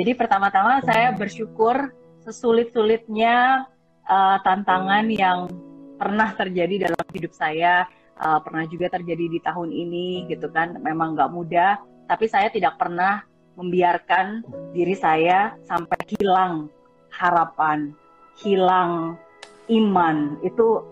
Jadi pertama-tama saya bersyukur sesulit-sulitnya uh, tantangan yang pernah terjadi dalam hidup saya, uh, pernah juga terjadi di tahun ini gitu kan. Memang nggak mudah, tapi saya tidak pernah membiarkan diri saya sampai hilang harapan, hilang iman. Itu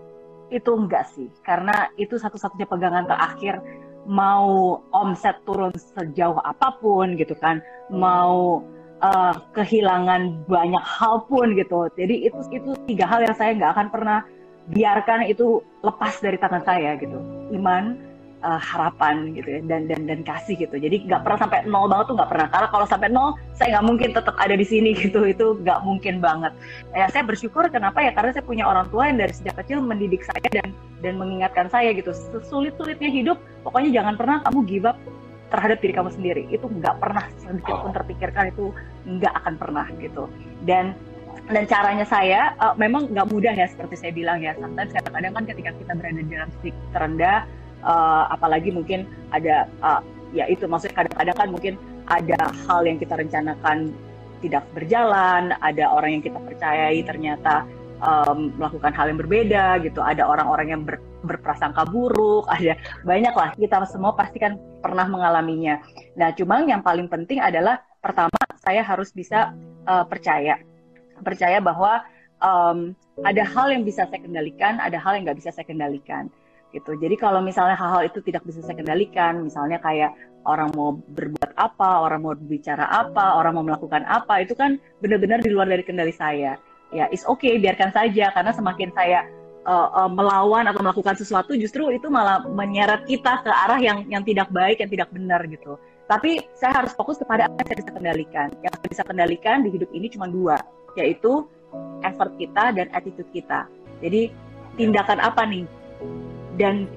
itu enggak sih, karena itu satu-satunya pegangan terakhir. Mau omset turun sejauh apa pun gitu kan, mau uh, kehilangan banyak hal pun gitu. Jadi itu itu tiga hal yang saya nggak akan pernah biarkan itu lepas dari tangan saya gitu. Iman, uh, harapan gitu ya, dan dan dan kasih gitu. Jadi nggak pernah sampai nol banget tuh nggak pernah. Karena kalau sampai nol, saya nggak mungkin tetap ada di sini gitu. Itu nggak mungkin banget. Ya saya bersyukur kenapa ya karena saya punya orang tua yang dari sejak kecil mendidik saya dan dan mengingatkan saya gitu. Sesulit-sulitnya hidup, pokoknya jangan pernah kamu give up terhadap diri kamu sendiri. Itu nggak pernah sedikit pun terpikirkan itu nggak akan pernah gitu. Dan dan caranya saya uh, memang nggak mudah ya seperti saya bilang ya. Sometimes kadang-kadang kan ketika kita berada di dalam titik terendah uh, apalagi mungkin ada uh, ya itu maksudnya kadang-kadang kan mungkin ada hal yang kita rencanakan tidak berjalan ada orang yang kita percayai ternyata um, melakukan hal yang berbeda gitu ada orang-orang yang ber, berprasangka buruk, ada banyak lah kita semua pasti kan pernah mengalaminya. Nah, cuma yang paling penting adalah pertama saya harus bisa uh, percaya, percaya bahwa um, ada hal yang bisa saya kendalikan, ada hal yang nggak bisa saya kendalikan gitu. Jadi kalau misalnya hal-hal itu tidak bisa saya kendalikan, misalnya kayak orang mau berbuat apa, orang mau bicara apa, orang mau melakukan apa, itu kan benar-benar di luar dari kendali saya. Ya, is okay, biarkan saja. Karena semakin saya uh, uh, melawan atau melakukan sesuatu justru itu malah menyeret kita ke arah yang yang tidak baik yang tidak benar gitu. Tapi saya harus fokus kepada apa yang saya bisa kendalikan. Yang saya bisa kendalikan di hidup ini cuma dua yaitu effort kita dan attitude kita. Jadi tindakan apa nih? Dan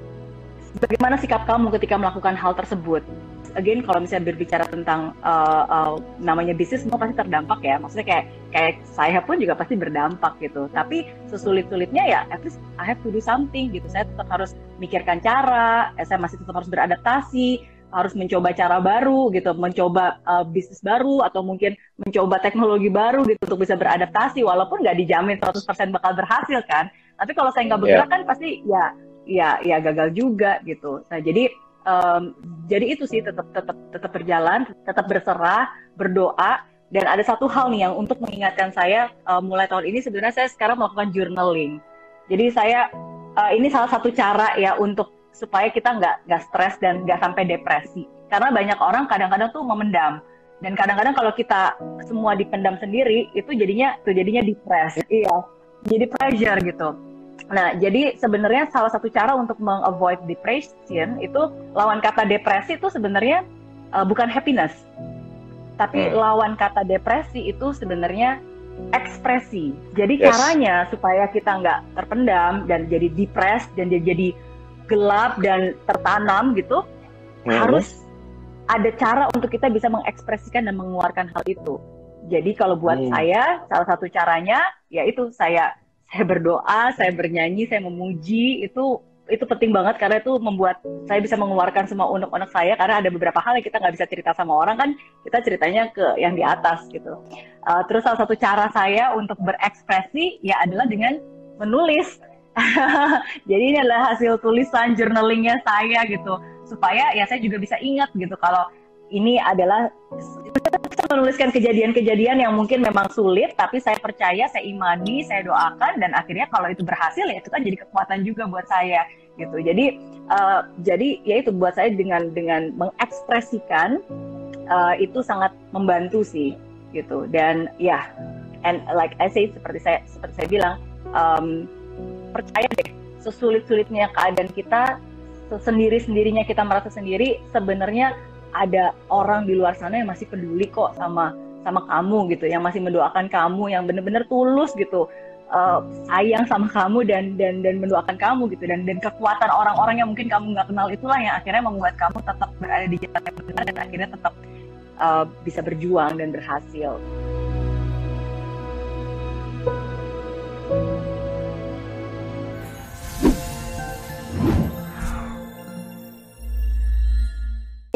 bagaimana sikap kamu ketika melakukan hal tersebut? Again kalau misalnya berbicara tentang uh, uh, namanya bisnis semua pasti terdampak ya. Maksudnya kayak kayak saya pun juga pasti berdampak gitu. Tapi sesulit-sulitnya ya at least I have to do something gitu. Saya tetap harus mikirkan cara eh, saya masih tetap harus beradaptasi harus mencoba cara baru gitu. Mencoba uh, bisnis baru atau mungkin mencoba teknologi baru gitu untuk bisa beradaptasi. Walaupun nggak dijamin 100% bakal berhasil kan. Tapi kalau saya nggak bergerak yeah. kan pasti ya ya ya gagal juga gitu nah jadi um, jadi itu sih tetap tetap tetap berjalan, tetap berserah, berdoa dan ada satu hal nih yang untuk mengingatkan saya uh, mulai tahun ini sebenarnya saya sekarang melakukan journaling. Jadi saya uh, ini salah satu cara ya untuk supaya kita nggak nggak stres dan nggak sampai depresi. Karena banyak orang kadang-kadang tuh memendam dan kadang-kadang kalau kita semua dipendam sendiri itu jadinya tuh jadinya depres. Iya. Jadi pressure gitu. Nah, jadi sebenarnya salah satu cara untuk mengavoid depression itu lawan kata depresi itu sebenarnya uh, bukan happiness. Tapi hmm. lawan kata depresi itu sebenarnya ekspresi. Jadi yes. caranya supaya kita nggak terpendam dan jadi depres dan jadi gelap dan tertanam gitu, hmm. harus ada cara untuk kita bisa mengekspresikan dan mengeluarkan hal itu. Jadi kalau buat hmm. saya salah satu caranya yaitu saya saya berdoa, saya bernyanyi, saya memuji itu itu penting banget karena itu membuat saya bisa mengeluarkan semua unek-unek saya karena ada beberapa hal yang kita nggak bisa cerita sama orang kan kita ceritanya ke yang di atas gitu. Uh, terus salah satu cara saya untuk berekspresi ya adalah dengan menulis. Jadi ini adalah hasil tulisan journalingnya saya gitu supaya ya saya juga bisa ingat gitu kalau ini adalah menuliskan kejadian-kejadian yang mungkin memang sulit, tapi saya percaya, saya imani, saya doakan, dan akhirnya kalau itu berhasil ya itu kan jadi kekuatan juga buat saya gitu. Jadi uh, jadi ya itu buat saya dengan dengan mengekspresikan uh, itu sangat membantu sih gitu. Dan ya, and like I say seperti saya seperti saya bilang, um, percaya deh sesulit-sulitnya keadaan kita sendiri sendirinya kita merasa sendiri sebenarnya ada orang di luar sana yang masih peduli kok sama sama kamu gitu, yang masih mendoakan kamu, yang benar-benar tulus gitu, uh, sayang sama kamu dan dan dan mendoakan kamu gitu, dan dan kekuatan orang-orang yang mungkin kamu nggak kenal itulah yang akhirnya membuat kamu tetap berada di jalan yang benar dan akhirnya tetap uh, bisa berjuang dan berhasil.